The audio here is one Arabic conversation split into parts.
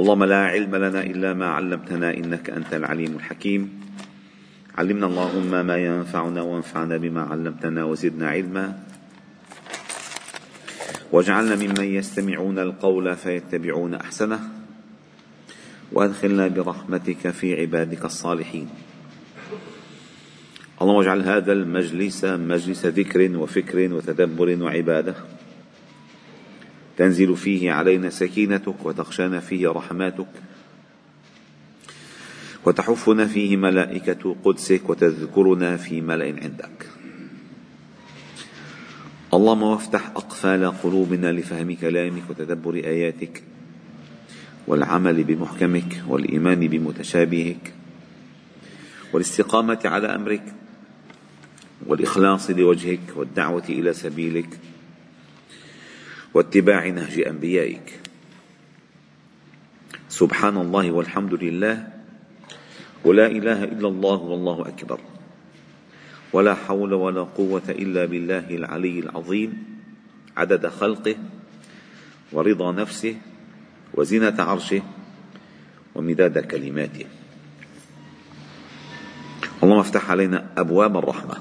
اللهم لا علم لنا إلا ما علمتنا إنك أنت العليم الحكيم. علمنا اللهم ما ينفعنا وانفعنا بما علمتنا وزدنا علما. واجعلنا ممن يستمعون القول فيتبعون أحسنه. وأدخلنا برحمتك في عبادك الصالحين. اللهم اجعل هذا المجلس مجلس ذكر وفكر وتدبر وعبادة. تنزل فيه علينا سكينتك وتخشانا فيه رحماتك وتحفنا فيه ملائكة قدسك وتذكرنا في ملأ عندك. اللهم وافتح أقفال قلوبنا لفهم كلامك وتدبر آياتك والعمل بمحكمك والإيمان بمتشابهك والاستقامة على أمرك والإخلاص لوجهك والدعوة إلى سبيلك واتباع نهج أنبيائك. سبحان الله والحمد لله. ولا إله إلا الله والله أكبر. ولا حول ولا قوة إلا بالله العلي العظيم. عدد خلقه ورضا نفسه وزنه عرشه ومداد كلماته. اللهم افتح علينا أبواب الرحمة.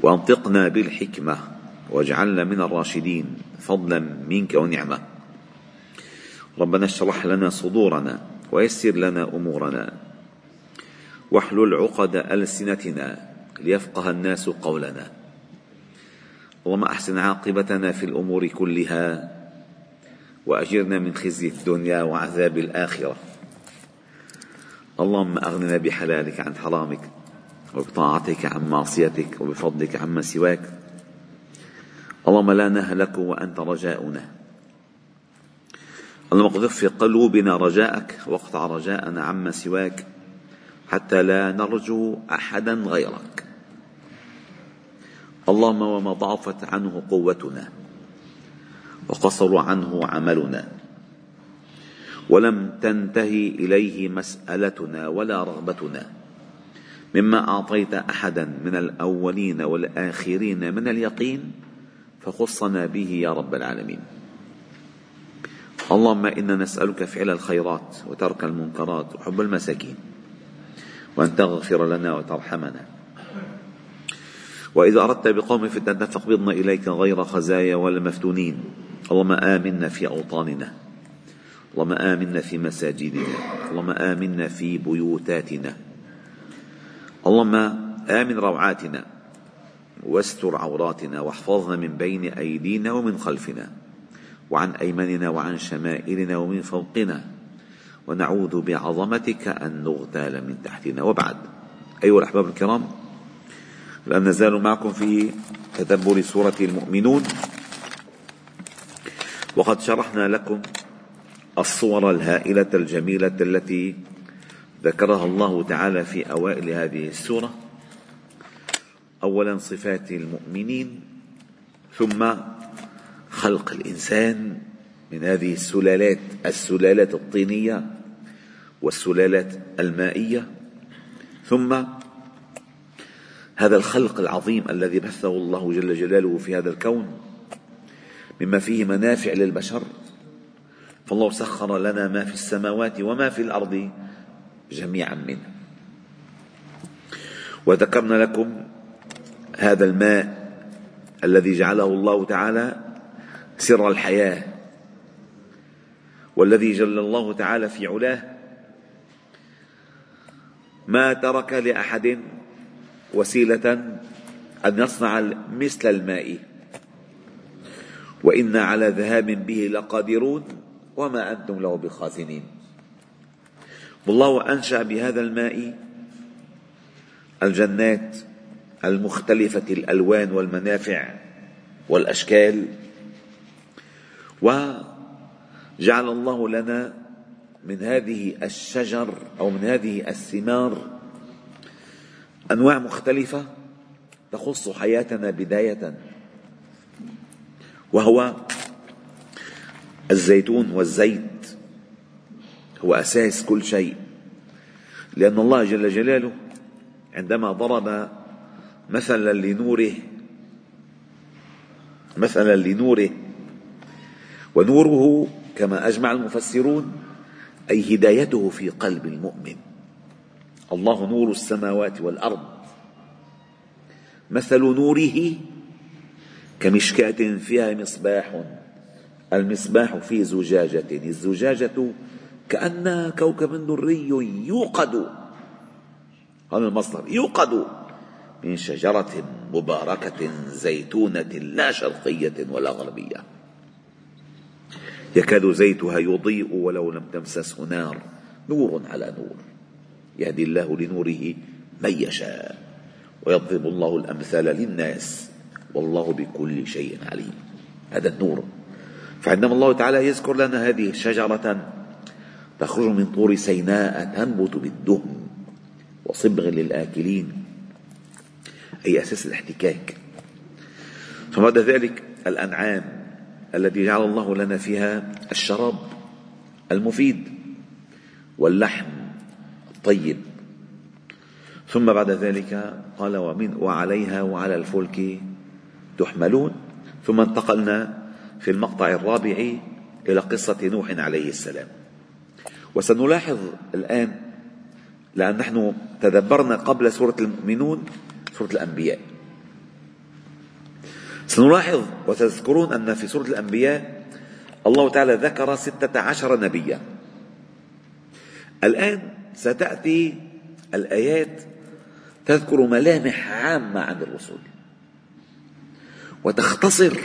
وأنطقنا بالحكمة. واجعلنا من الراشدين فضلا منك ونعمة. ربنا اشرح لنا صدورنا ويسر لنا أمورنا. واحلل عقد ألسنتنا ليفقه الناس قولنا. اللهم أحسن عاقبتنا في الأمور كلها وأجرنا من خزي الدنيا وعذاب الآخرة. اللهم أغننا بحلالك عن حرامك وبطاعتك عن معصيتك وبفضلك عما سواك. اللهم لا نهلك وأنت رجاؤنا. اللهم اقذف في قلوبنا رجاءك واقطع رجاءنا عما سواك حتى لا نرجو أحدا غيرك. اللهم وما ضعفت عنه قوتنا وقصر عنه عملنا. ولم تنتهي إليه مسألتنا ولا رغبتنا. مما أعطيت أحدا من الأولين والآخرين من اليقين فخصنا به يا رب العالمين. اللهم إنا نسألك فعل الخيرات وترك المنكرات وحب المساكين وأن تغفر لنا وترحمنا. وإذا أردت بقوم فتنه فاقبضنا إليك غير خزايا ولا مفتونين. اللهم آمنا في أوطاننا. اللهم آمنا في مساجدنا. اللهم آمنا في بيوتاتنا. اللهم آمن روعاتنا. واستر عوراتنا واحفظنا من بين أيدينا ومن خلفنا وعن أيماننا وعن شمائلنا ومن فوقنا ونعوذ بعظمتك أن نغتال من تحتنا. وبعد أيها الأحباب الكرام لا نزال معكم في تدبر سورة المؤمنون. وقد شرحنا لكم الصور الهائلة الجميلة التي ذكرها الله تعالى في أوائل هذه السورة. اولا صفات المؤمنين ثم خلق الإنسان من هذه السلالات السلالات الطينية والسلالات المائية. ثم هذا الخلق العظيم الذي بثه الله جل جلاله في هذا الكون مما فيه منافع للبشر. فالله سخر لنا ما في السماوات وما في الأرض جميعا منه. وذكرنا لكم هذا الماء الذي جعله الله تعالى سر الحياة والذي جل الله تعالى في علاه ما ترك لأحد وسيلة أن يصنع مثل الماء. وأنا على ذهاب به لقادرون وما أنتم له بخازنين. والله أنشأ بهذا الماء الجنات المختلفة الألوان والمنافع والأشكال. وجعل الله لنا من هذه الشجر أو من هذه الثمار أنواع مختلفة تخص حياتنا بداية وهو الزيتون والزيت. هو أساس كل شيء لأن الله جل جلاله عندما ضرب مثلا لنوره مثلا لنوره. ونوره كما أجمع المفسرون أي هدايته في قلب المؤمن. الله نور السماوات والأرض. مثل نوره كمشكاة فيها مصباح المصباح في زجاجة. الزجاجة كأنها كوكب دري يوقد. هذا المصدر يوقد. من شجرة مباركة زيتونة لا شرقية ولا غربية. يكاد زيتها يضيء ولو لم تمسسه نار نور على نور. يهدي الله لنوره من يشاء ويضرب الله الأمثال للناس. والله بكل شيء عليم. هذا النور. فعندما الله تعالى يذكر لنا هذه الشجرة تخرج من طور سيناء تنبت بالدهن وصبغ للآكلين. اي أساس الاحتكاك. ثم بعد ذلك الأنعام الذي جعل الله لنا فيها الشراب المفيد واللحم الطيب. ثم بعد ذلك قال ومن وعليها وعلى الفلك تحملون. ثم انتقلنا في المقطع الرابع إلى قصة نوح عليه السلام. وسنلاحظ الآن لأن نحن تدبرنا قبل سورة المؤمنون سورة الأنبياء. سنلاحظ وتذكرون أن في سورة الأنبياء الله تعالى ذكر ستة عشر نبيا. الآن ستأتي الآيات تذكر ملامح عامة عن الرسل وتختصر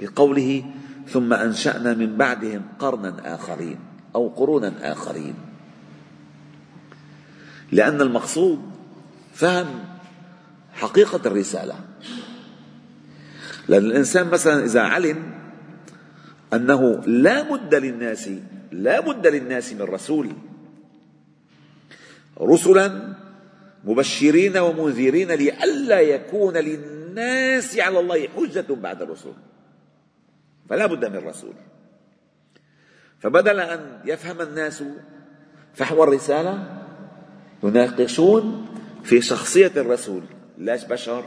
بقوله ثم أنشأنا من بعدهم قرنا آخرين أو قرونا آخرين. لأن المقصود فهم حقيقة الرسالة. لأن الإنسان مثلا إذا علم أنه لا بد للناس لا بد للناس من رسول رسلا مبشرين ومنذرين لئلا يكون للناس على الله حجة بعد الرسول. فلا بد من رسول. فبدل أن يفهم الناس فحوى الرسالة يناقشون في شخصية الرسول. لاش بشر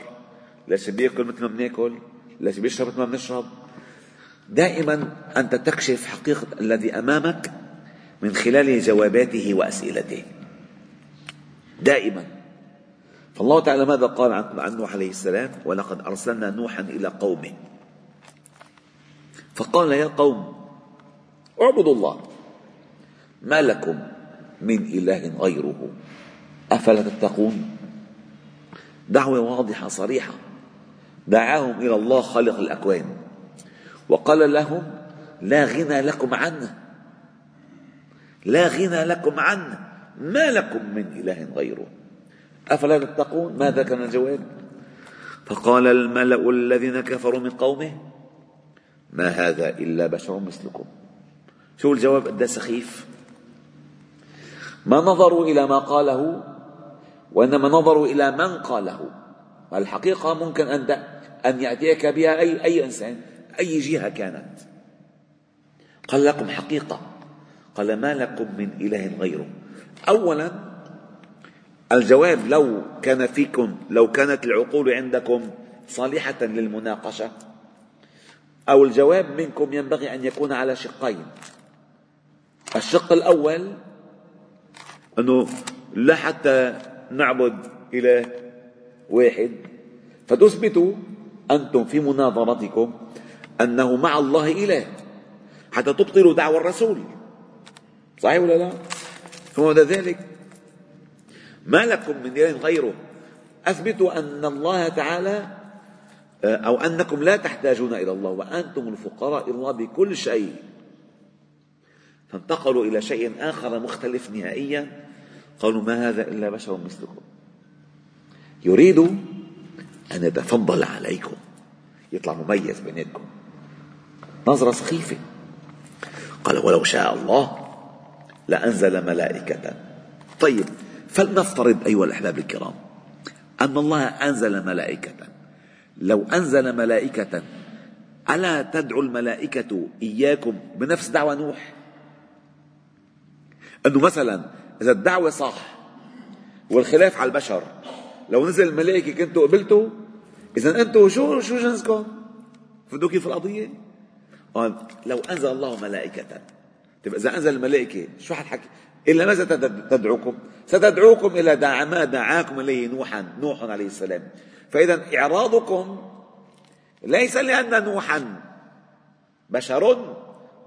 لاش بياكل مثل ما بناكل الذي بيشرب مثل ما بنشرب. دائما أنت تكشف حقيقة الذي أمامك من خلال جواباته وأسئلته. دائما. فالله تعالى ماذا قال عن نوح عليه السلام؟ ولقد أرسلنا نوحا إلى قومه. فقال يا قوم اعبدوا الله. ما لكم من إله غيره؟ أفلا تتقون؟ دعوة واضحة صريحة. دعاهم إلى الله خالق الأكوان. وقال لهم لا غنى لكم عنه. لا غنى لكم عنه. ما لكم من إله غيره. أفلا تتقون؟ ماذا كان الجواب؟ فقال الملأ الذين كفروا من قومه ما هذا إلا بشر مثلكم. شو الجواب؟ قد سخيف ما نظروا إلى ما قاله وإنما نظروا إلى من قاله. الحقيقة ممكن أن أن يأتيك بها أي, أي إنسان أي جهة كانت. قال لكم حقيقة. قال ما لكم من إله غيره. أولا الجواب لو كان فيكم لو كانت العقول عندكم صالحة للمناقشة أو الجواب منكم ينبغي أن يكون على شقين. الشق الأول أنه لا حتى نعبد إله واحد. فتثبتوا أنتم في مناظرتكم أنه مع الله إله حتى تبطلوا دعوى الرسول. صحيح ولا لا؟ ثم ذلك ما لكم من إله غيره؟ أثبتوا أن الله تعالى أو أنكم لا تحتاجون إلى الله وأنتم الفقراء إلى الله بكل شيء. فانتقلوا إلى شيء آخر مختلف نهائيا. قالوا ما هذا إلا بشر مثلكم. يريد أن يتفضل عليكم. يطلع مميز بيناتكم نظرة سخيفة. قال ولو شاء الله لأنزل ملائكة. طيب فلنفترض أيها الأحباب الكرام أن الله أنزل ملائكة. لو أنزل ملائكة ألا تدعو الملائكة إياكم بنفس دعوة نوح؟ أنه مثلا إذا الدعوة صح والخلاف على البشر لو نزل الملائكة كنتوا قبلتوا إذا أنتوا شو شو جنسكم؟ فدوا كيف القضية؟ لو أنزل الله ملائكة طيب إذا أنزل الملائكة شو حتحكي إلا ماذا تدعوكم ستدعوكم إلى دع ما دعاكم إليه نوحا نوح عليه السلام فإذا إعراضكم ليس لأن نوحا بشر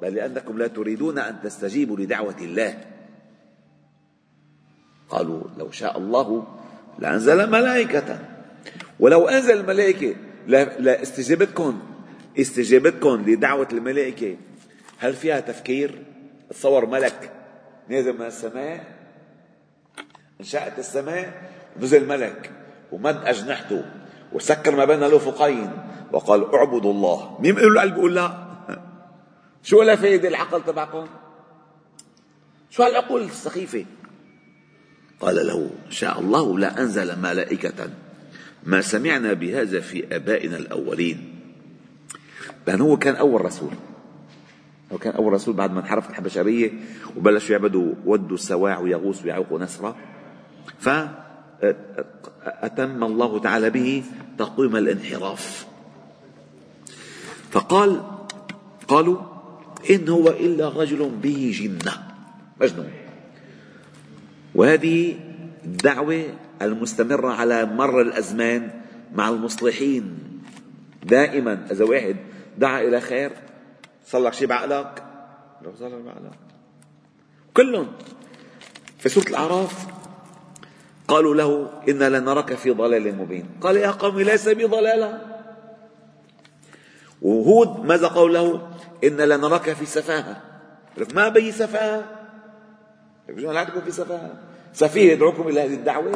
بل لأنكم لا تريدون أن تستجيبوا لدعوة الله قالوا لو شاء الله لأنزل ملائكة. ولو أنزل الملائكة لاستجابتكم استجابتكم لدعوة الملائكة هل فيها تفكير؟ تصور ملك نازل من السماء انشأت السماء نزل ملك ومد أجنحته وسكر ما بين الأفقين وقال اعبدوا الله. مين بيقول له بيقول لا؟ شو ولا فايدة العقل تبعكم؟ شو هالعقول السخيفة؟ قال له شاء الله لا أنزل ملائكة. ما سمعنا بهذا في آبائنا الأولين. لأن هو كان أول رسول. هو كان أول رسول بعد ما انحرفت البشرية وبلشوا يعبدوا ودوا السواع ويغوص ويعوق ونسرة فأتم الله تعالى به تقويم الانحراف. فقال قالوا إن هو إلا رجل به جنة. مجنون. وهذه الدعوة المستمرة على مر الأزمان مع المصلحين. دائما إذا واحد دعا إلى خير صار لك شيء بعقلك؟ لو صار لك بعقلك. كلهم في سورة الأعراف قالوا له إنا لنراك في ضلال مبين. قال يا قوم ليس بي ضلالة. وهود ماذا قال له؟ إنا لنراك في سفاهة. ما بي سفاهة؟ لا تكون في سفاهة. سفيه يدعوكم إلى هذه الدعوة؟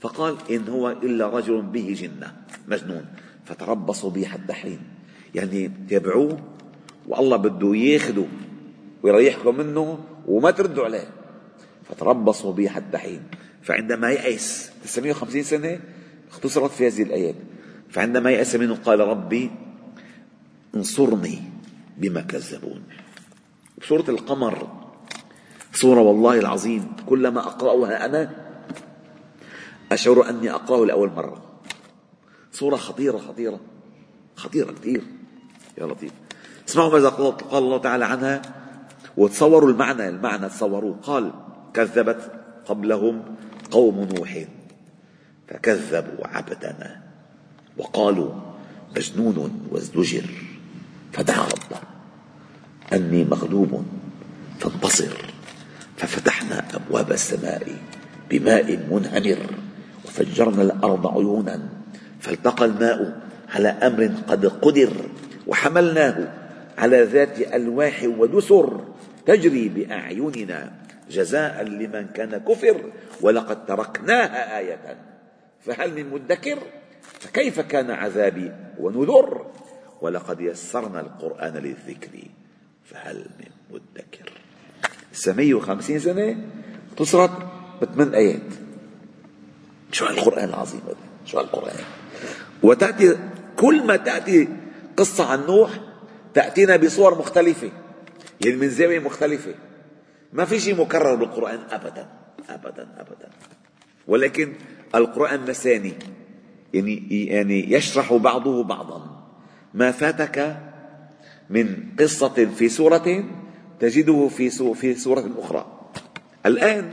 فقال إن هو إلا رجل به جنة مجنون. فتربصوا به حتى حين. يعني تابعوه والله بده ياخذه ويريحكم منه وما تردوا عليه. فتربصوا به حتى حين. فعندما يأس 950 سنة اختصرت في هذه الآيات. فعندما يأس منه قال ربي انصرني بما كذبون. سورة القمر سورة والله العظيم. كلما أقرأها أنا أشعر أني أقرأه لأول مرة. سورة خطيرة خطيرة خطيرة كثير. يا لطيف. اسمعوا ماذا قال الله تعالى عنها. وتصوروا المعنى المعنى تصوروه قال كذبت قبلهم قوم نوح. فكذبوا عبدنا. وقالوا مجنون وازدجر. فدعا ربه أني مغلوب فانتصر. ففتحنا أبواب السماء بماء منهمر وفجرنا الأرض عيونا فالتقى الماء على أمر قد قدر وحملناه على ذات ألواح ودسر تجري بأعيننا جزاء لمن كان كفر ولقد تركناها آية. فهل من مدكر؟ فكيف كان عذابي ونذر؟ ولقد يسرنا القرآن للذكر فهل من مدكر؟ 950 سنة تصرت بثمان آيات. شو القرآن العظيم؟ هذا شو القرآن وتأتي كل ما تأتي قصة عن نوح تأتينا بصور مختلفة. يعني من زاوية مختلفة. ما في شيء مكرر بالقرآن أبدا أبدا أبدا. ولكن القرآن مثاني يعني يعني يشرح بعضه بعضا. ما فاتك من قصة في سورة تجده في في سورة أخرى. الآن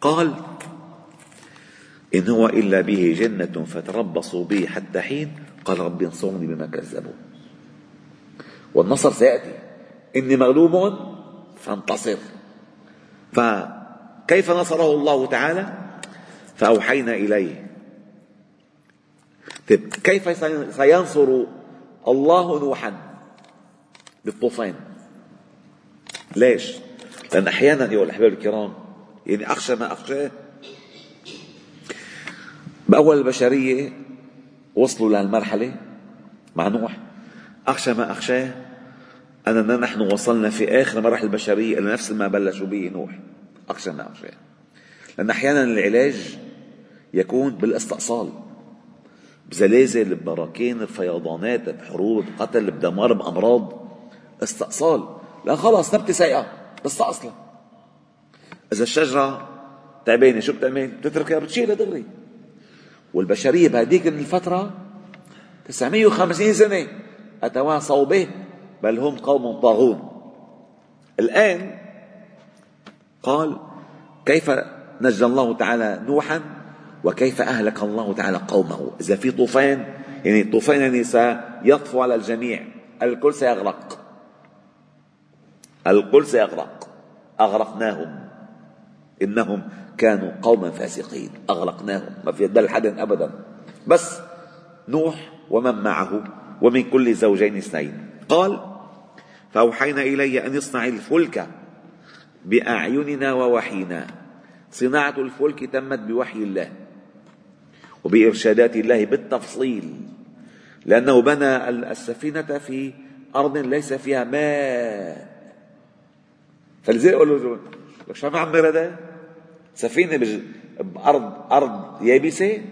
قال إن هو إلا به جنة فتربصوا به حتى حين؟ قال ربي انصرني بما كذبوا. والنصر سيأتي. إني مغلوب فانتصر. فكيف نصره الله تعالى؟ فأوحينا إليه. طيب كيف سينصر الله نوحا؟ بالطوفان. ليش؟ لأن أحيانا أيها الأحباب الكرام يعني أخشى ما أخشاه بأول البشرية وصلوا لهالمرحلة مع نوح أخشى ما أخشاه أننا نحن وصلنا في آخر مراحل البشرية إلى نفس ما بلشوا به نوح أخشى ما أخشاه. لأن أحيانا العلاج يكون بالاستئصال بزلازل ببراكين بفيضانات بحروب بقتل بدمار بأمراض استئصال. لا خلاص نبتة سيئة بستأصلها إذا الشجرة تعبانة شو بتعمل؟ بتتركها بتشيلها دغري. والبشرية بهذيك الفترة 950 سنة أتواصوا به بل هم قوم طاغون. الآن قال كيف نجى الله تعالى نوحا وكيف أهلك الله تعالى قومه؟ إذا في طوفان يعني طوفان يعني سيطفو على الجميع الكل سيغرق. الكل سيغرق. أغرقناهم. إنهم كانوا قوما فاسقين. أغرقناهم. ما في دل حد أبدا. بس نوح ومن معه ومن كل زوجين اثنين. قال فأوحينا إلي أن اصنع الفلك بأعيننا ووحينا. صناعة الفلك تمت بوحي الله وبإرشادات الله بالتفصيل لأنه بنى السفينة في أرض ليس فيها ماء. فلذلك يقولوا لك شو عم يعمر هذا؟ سفينة بأرض أرض يابسة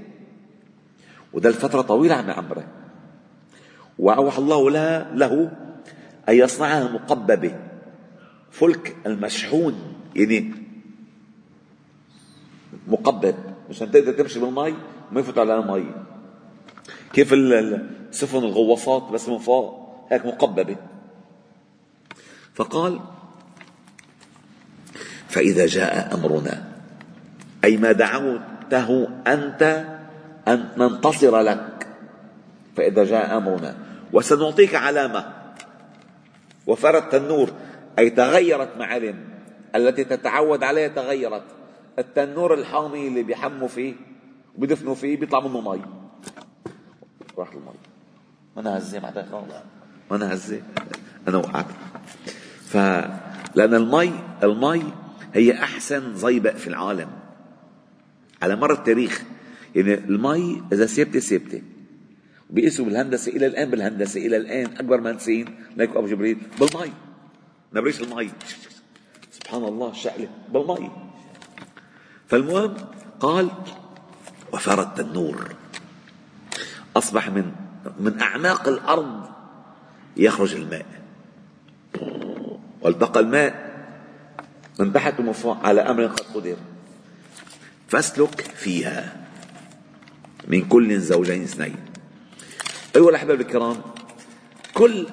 وده الفترة طويلة عم يعمرها وأوحى الله لها له أن يصنعها مقببة فلك المشحون يعني مقبب مشان تقدر تمشي بالمي ما يفوت على المي كيف السفن الغواصات بس من فوق هيك مقببة فقال فإذا جاء أمرنا. أي ما دعوته أنت أن ننتصر لك. فإذا جاء أمرنا. وسنعطيك علامة. وفرت النور. أي تغيرت معالم. التي تتعود عليها تغيرت. التنور الحامي اللي بيحموا فيه. وبيدفنوا فيه بيطلع منه مي. راح المي. ما أنا هزي بعدك ما أنا هزي أنا وقعت. ف لأن المي المي هي أحسن ضيبق في العالم. على مر التاريخ يعني المي إذا ثابته ثابته بيقيسوا بالهندسه إلى الآن بالهندسة إلى الآن أكبر مهندسين ليك أبو جبريل بالمي. نبريش المي. سبحان الله الشقله بالمي. فالمهم قال وفر التنور أصبح من من أعماق الأرض يخرج الماء. والتقى الماء من فوق على أمر قد قدر. فاسلك فيها من كل زوجين اثنين. أيها الأحباب الكرام كل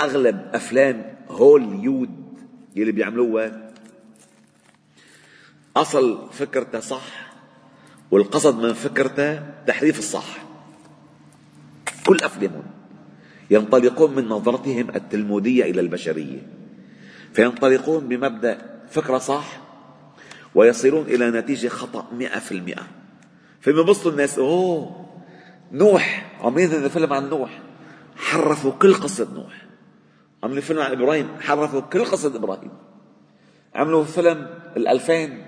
أغلب أفلام هوليود اللي بيعملوها أصل فكرته صح والقصد من فكرته تحريف الصح. كل أفلامهم ينطلقون من نظرتهم التلمودية إلى البشرية. فينطلقون بمبدأ فكرة صح؟ ويصلون إلى نتيجة خطأ مئة في المئة. بصوا الناس أوه نوح عم فيلم عن نوح. حرفوا كل قصة نوح. عملوا فيلم عن إبراهيم حرفوا كل قصة إبراهيم. عملوا فيلم الألفين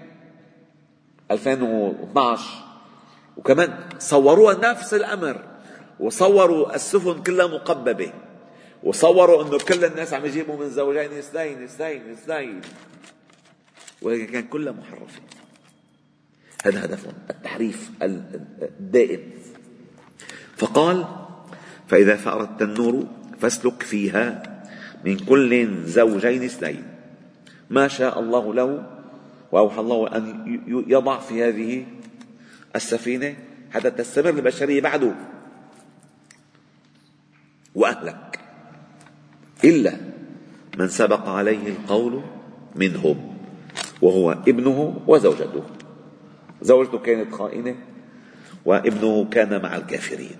2012 وكمان صوروها نفس الأمر وصوروا السفن كلها مقببة. وصوروا إنه كل الناس عم يجيبوا من زوجين اثنين اثنين اثنين. ولكن كان كلها محرفه هذا هدفهم التحريف الدائم. فقال فإذا فأردت النور فاسلك فيها من كل زوجين اثنين. ما شاء الله له وأوحى الله أن يضع في هذه السفينة حتى تستمر البشرية بعده وأهلك. إلا من سبق عليه القول منهم. وهو ابنه وزوجته. زوجته كانت خائنة وابنه كان مع الكافرين.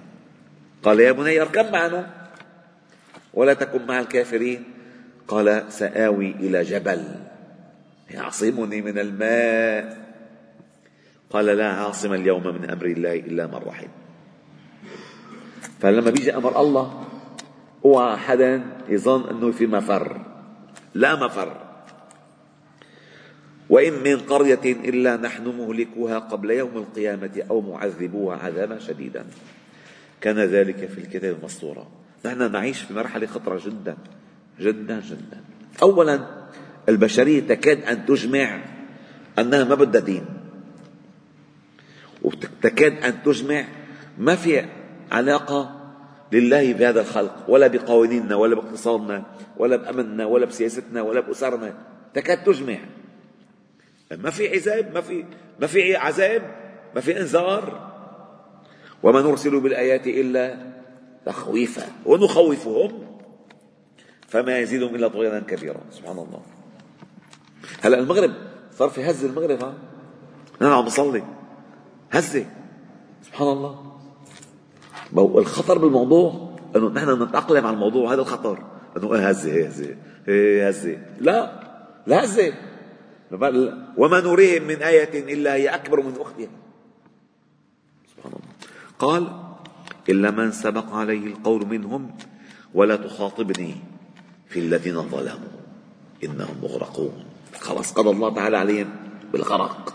قال يا بني أركب معنا. ولا تكن مع الكافرين. قال سآوي إلى جبل. يعصمني من الماء. قال لا عاصم اليوم من أمر الله إلا من رحم. فلما بيجي أمر الله اوعى حدا يظن إنه في مفر. لا مفر. وإن من قرية إلا نحن مهلكوها قبل يوم القيامة أو معذبوها عذابا شديدا. كان ذلك في الكتاب المسطورة. نحن نعيش في مرحلة خطرة جدا جدا جدا. اولا البشرية تكاد أن تجمع أنها ما بدها دين. وتكاد أن تجمع ما في علاقة لله بهذا الخلق ولا بقوانيننا ولا باقتصادنا ولا بأمننا ولا بسياستنا ولا بأسرنا. تكاد تجمع. ما في عذاب ما في ما في عذاب ما في انذار. وما نرسل بالآيات إلا تخويفا ونخوفهم فما يزيدهم إلا طغيانا كبيرا. سبحان الله. هلا المغرب صار في هزة المغرب ها؟ أنا عم بصلي هزة. سبحان الله. الخطر بالموضوع إنه نحن نتأقلم على الموضوع هذا الخطر. إنه إيه هزة هي هزة هي هزة. لا لا هزة. وما نريهم من آية إلا هي أكبر من أختها سبحان الله. قال إلا من سبق عليه القول منهم ولا تخاطبني في الذين ظلموا. إنهم مغرقون. خلاص قضى الله تعالى عليهم بالغرق.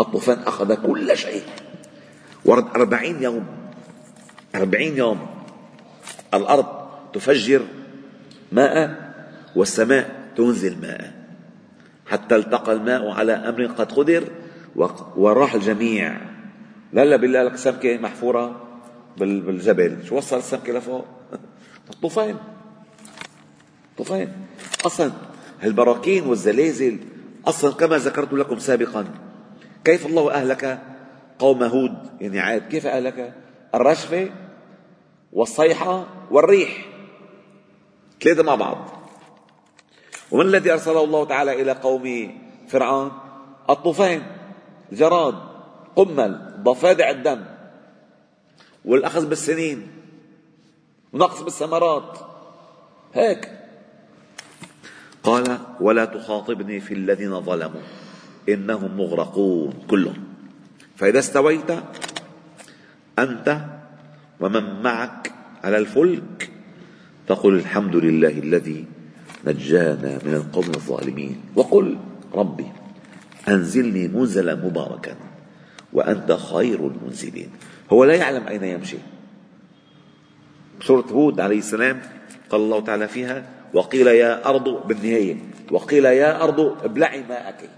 الطوفان أخذ كل شيء. ورد أربعين يوم. أربعين يوم. الأرض تفجر ماء والسماء تنزل ماء. حتى التقى الماء على أمر قد قدر وراح الجميع. لا لا بالله لك سمكة محفورة بالجبل. شو وصل السمكة لفوق؟ الطوفان. طوفان أصلا البراكين والزلازل أصلا كما ذكرت لكم سابقا. كيف الله أهلك؟ قوم هود يعني عاد. كيف أهلك؟ الرشفة والصيحة والريح. ثلاثة مع بعض. ومن الذي أرسله الله تعالى إلى قوم فرعون؟ الطوفان الجراد قمل ضفادع الدم والأخذ بالسنين ونقص بالثمرات. هيك. قال ولا تخاطبني في الذين ظلموا إنهم مغرقون كلهم. فإذا استويت أنت ومن معك على الفلك فقل الحمد لله الذي نجانا من القوم الظالمين. وقل ربي أنزلني منزلا مباركا وأنت خير المنزلين. هو لا يعلم أين يمشي. سورة هود عليه السلام قال الله تعالى فيها وقيل يا أرض بالنهاية وقيل يا أرض ابلعي ماءك.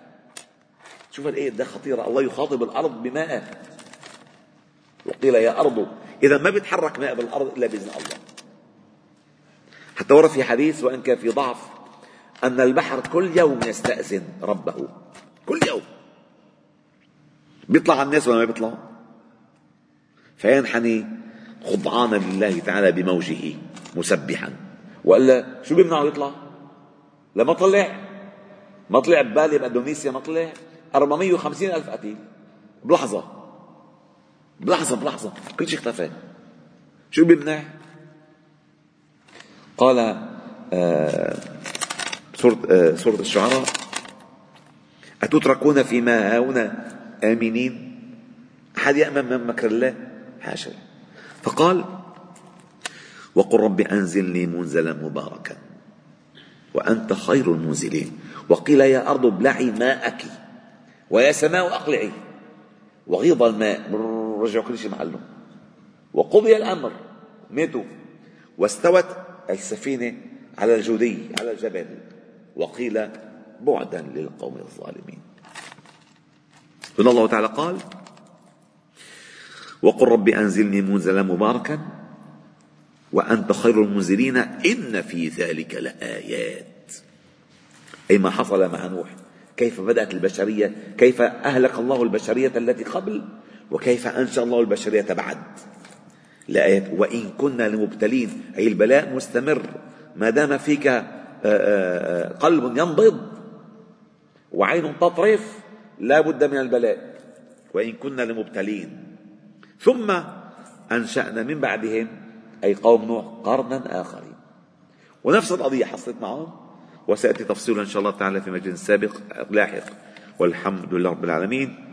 شوف الآية ده خطيرة. الله يخاطب الأرض بماء. وقيل يا أرض إذا ما بيتحرك ماء بالأرض إلا بإذن الله. حتى ورد في حديث وإن كان في ضعف أن البحر كل يوم يستأذن ربه. كل يوم. بيطلع على الناس ولا ما بيطلع؟ فينحني خضعانا لله تعالى بموجه مسبحا. وإلا شو بيمنعه يطلع؟ لما طلع. ما طلع ببالي بأندونيسيا ما طلع. 450 ألف قتيل. بلحظة. بلحظة بلحظة. كل شيء اختفى. شو بيمنع؟ قال آه سورة, آه سورة الشعراء أتتركون فيما هاهنا آمنين؟ أحد يأمن من مكر الله؟ حاشا. فقال وقل رب أنزلني منزلا مباركا وأنت خير المنزلين. وقيل يا أرض ابلعي ماءك ويا سماء أقلعي وغيض الماء. رجعوا كل شيء محله. وقضي الأمر ماتوا واستوت السفينة على الجودي على الجبل وقيل بعدا للقوم الظالمين. هنا الله تعالى قال وقل رب أنزلني منزلا مباركا وأنت خير المنزلين إن في ذلك لآيات. أي ما حصل مع نوح؟ كيف بدأت البشرية؟ كيف أهلك الله البشرية التي قبل؟ وكيف أنشأ الله البشرية بعد؟ لآيات وإن كنا لمبتلين أي البلاء مستمر. ما دام فيك آه، آه، آه، قلب ينبض وعين تطرف لا بد من البلاء. وإن كنا لمبتلين. ثم أنشأنا من بعدهم أي قوم نوح قرنا آخرين. ونفس القضية حصلت معهم وسيأتي تفصيلها إن شاء الله تعالى في مجلس سابق لاحق. والحمد لله رب العالمين.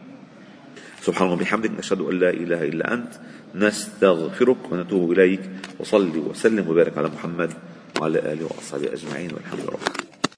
سبحان الله وبحمدك نشهد أن لا إله إلا أنت نستغفرك ونتوب إليك وصلي وسلم وبارك على محمد وعلى آله وأصحابه أجمعين والحمد لله رب العالمين.